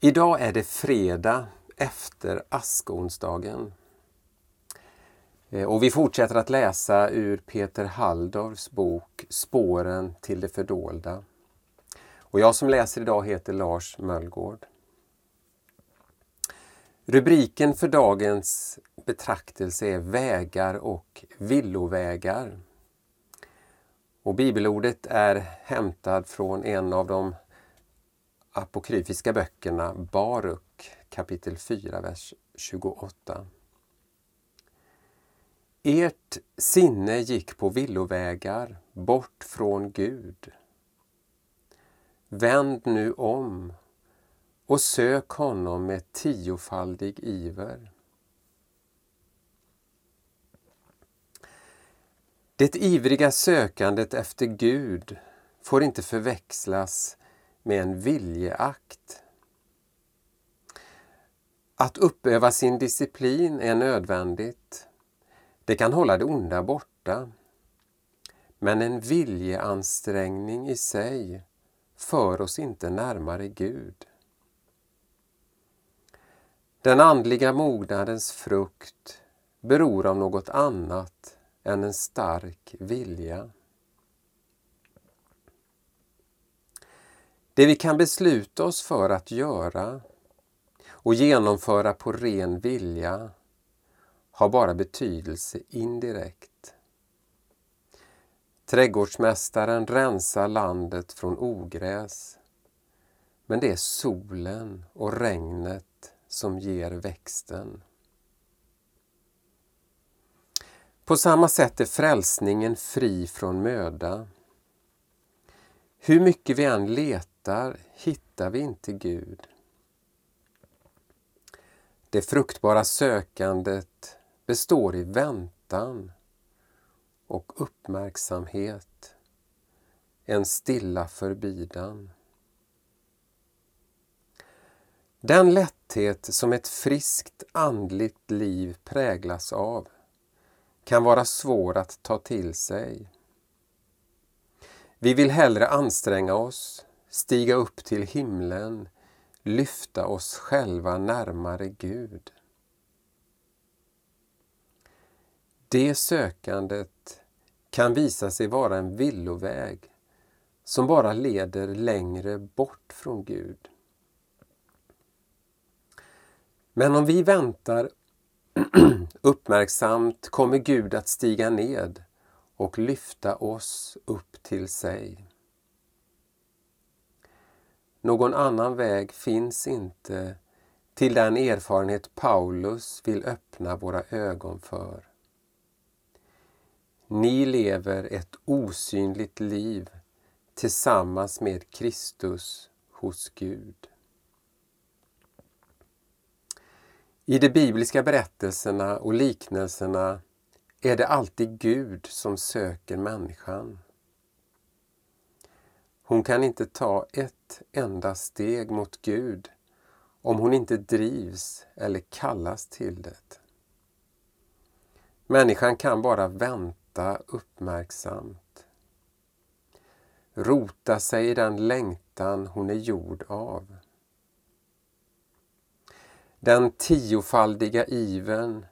Idag är det fredag efter askonsdagen. Eh, och vi fortsätter att läsa ur Peter Halldorfs bok Spåren till det fördolda. Och jag som läser idag heter Lars Möllgård. Rubriken för dagens betraktelse är Vägar och villovägar. Och bibelordet är hämtad från en av de apokryfiska böckerna Baruk kapitel 4, vers 28. Ert sinne gick på villovägar bort från Gud. Vänd nu om och sök honom med tiofaldig iver. Det ivriga sökandet efter Gud får inte förväxlas med en viljeakt. Att uppöva sin disciplin är nödvändigt. Det kan hålla det onda borta. Men en viljeansträngning i sig för oss inte närmare Gud. Den andliga mognadens frukt beror av något annat än en stark vilja. Det vi kan besluta oss för att göra och genomföra på ren vilja har bara betydelse indirekt. Trädgårdsmästaren rensar landet från ogräs. Men det är solen och regnet som ger växten. På samma sätt är frälsningen fri från möda. Hur mycket vi än letar letar hittar vi inte Gud. Det fruktbara sökandet består i väntan och uppmärksamhet, en stilla förbidan. Den lätthet som ett friskt andligt liv präglas av kan vara svår att ta till sig. Vi vill hellre anstränga oss, stiga upp till himlen, lyfta oss själva närmare Gud. Det sökandet kan visa sig vara en villoväg som bara leder längre bort från Gud. Men om vi väntar uppmärksamt kommer Gud att stiga ned och lyfta oss upp till sig. Någon annan väg finns inte till den erfarenhet Paulus vill öppna våra ögon för. Ni lever ett osynligt liv tillsammans med Kristus hos Gud. I de bibliska berättelserna och liknelserna är det alltid Gud som söker människan. Hon kan inte ta ett enda steg mot Gud om hon inte drivs eller kallas till det. Människan kan bara vänta uppmärksamt. Rota sig i den längtan hon är gjord av. Den tiofaldiga iven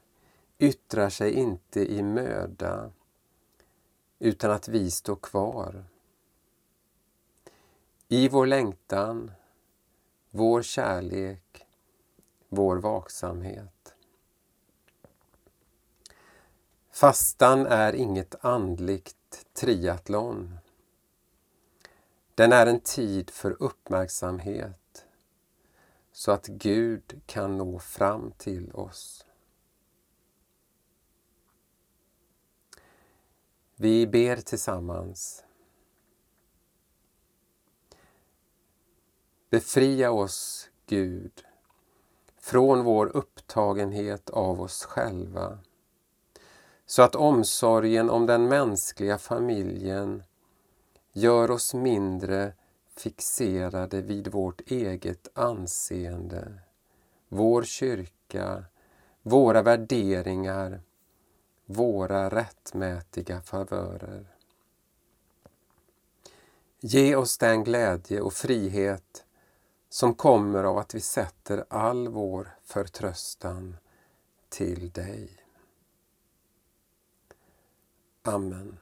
yttrar sig inte i möda utan att vi står kvar. I vår längtan, vår kärlek, vår vaksamhet. Fastan är inget andligt triathlon. Den är en tid för uppmärksamhet så att Gud kan nå fram till oss. Vi ber tillsammans. Befria oss, Gud, från vår upptagenhet av oss själva så att omsorgen om den mänskliga familjen gör oss mindre fixerade vid vårt eget anseende, vår kyrka, våra värderingar, våra rättmätiga favörer. Ge oss den glädje och frihet som kommer av att vi sätter all vår förtröstan till dig. Amen.